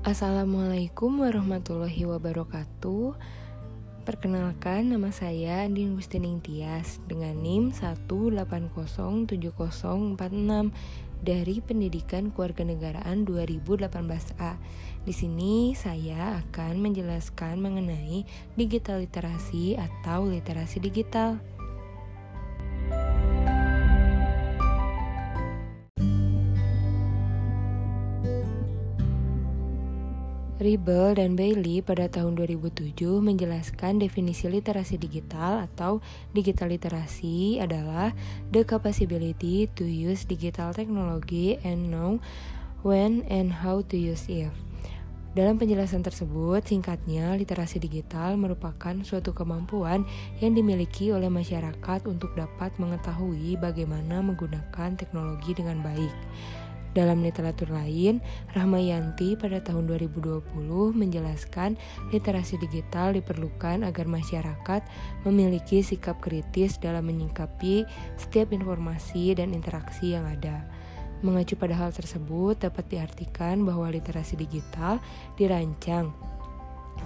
Assalamualaikum warahmatullahi wabarakatuh Perkenalkan nama saya Andin Gustining Tias dengan NIM 1807046 dari Pendidikan Kewarganegaraan 2018A. Di sini saya akan menjelaskan mengenai digital literasi atau literasi digital. Ribble dan Bailey pada tahun 2007 menjelaskan definisi literasi digital atau digital literasi adalah the capability to use digital technology and know when and how to use it. Dalam penjelasan tersebut, singkatnya, literasi digital merupakan suatu kemampuan yang dimiliki oleh masyarakat untuk dapat mengetahui bagaimana menggunakan teknologi dengan baik. Dalam literatur lain, Rahmayanti pada tahun 2020 menjelaskan literasi digital diperlukan agar masyarakat memiliki sikap kritis dalam menyikapi setiap informasi dan interaksi yang ada. Mengacu pada hal tersebut, dapat diartikan bahwa literasi digital dirancang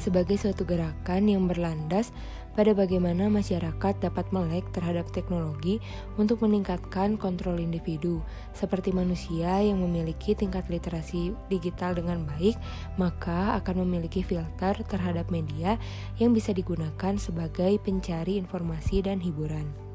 sebagai suatu gerakan yang berlandas pada bagaimana masyarakat dapat melek terhadap teknologi untuk meningkatkan kontrol individu. Seperti manusia yang memiliki tingkat literasi digital dengan baik, maka akan memiliki filter terhadap media yang bisa digunakan sebagai pencari informasi dan hiburan.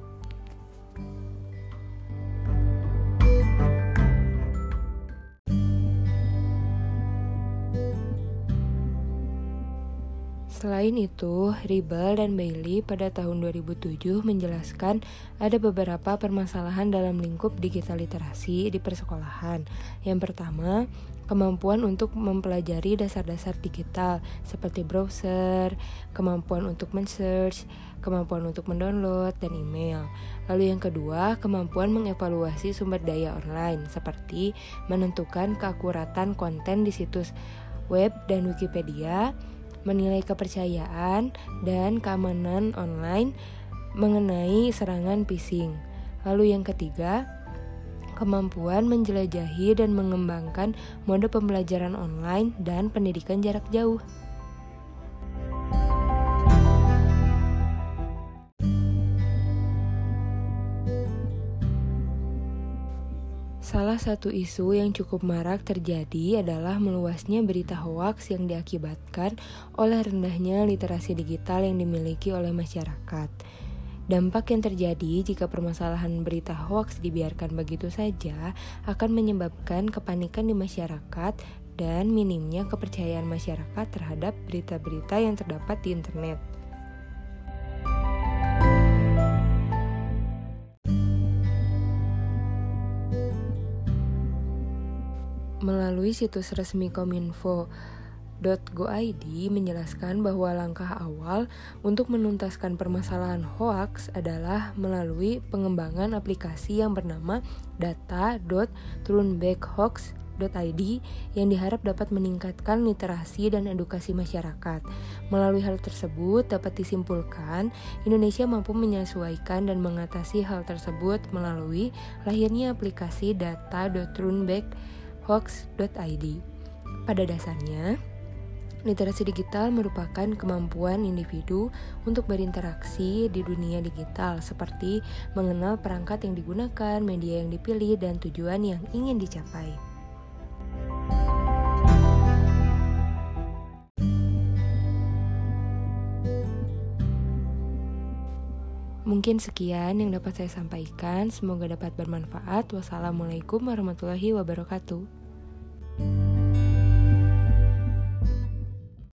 Selain itu, Ribble dan Bailey pada tahun 2007 menjelaskan ada beberapa permasalahan dalam lingkup digital literasi di persekolahan. Yang pertama, kemampuan untuk mempelajari dasar-dasar digital seperti browser, kemampuan untuk men-search, kemampuan untuk mendownload, dan email. Lalu yang kedua, kemampuan mengevaluasi sumber daya online seperti menentukan keakuratan konten di situs web dan Wikipedia, menilai kepercayaan dan keamanan online mengenai serangan phishing. Lalu yang ketiga, kemampuan menjelajahi dan mengembangkan mode pembelajaran online dan pendidikan jarak jauh. Salah satu isu yang cukup marak terjadi adalah meluasnya berita hoaks yang diakibatkan oleh rendahnya literasi digital yang dimiliki oleh masyarakat. Dampak yang terjadi jika permasalahan berita hoaks dibiarkan begitu saja akan menyebabkan kepanikan di masyarakat dan minimnya kepercayaan masyarakat terhadap berita-berita yang terdapat di internet. Melalui situs resmi Kominfo .go.id menjelaskan bahwa langkah awal untuk menuntaskan permasalahan hoax adalah melalui pengembangan aplikasi yang bernama data.turnbackhoax.id yang diharap dapat meningkatkan literasi dan edukasi masyarakat. Melalui hal tersebut dapat disimpulkan Indonesia mampu menyesuaikan dan mengatasi hal tersebut melalui lahirnya aplikasi data.turnback hoax.id. Pada dasarnya, literasi digital merupakan kemampuan individu untuk berinteraksi di dunia digital, seperti mengenal perangkat yang digunakan, media yang dipilih, dan tujuan yang ingin dicapai. Mungkin sekian yang dapat saya sampaikan. Semoga dapat bermanfaat. Wassalamualaikum warahmatullahi wabarakatuh.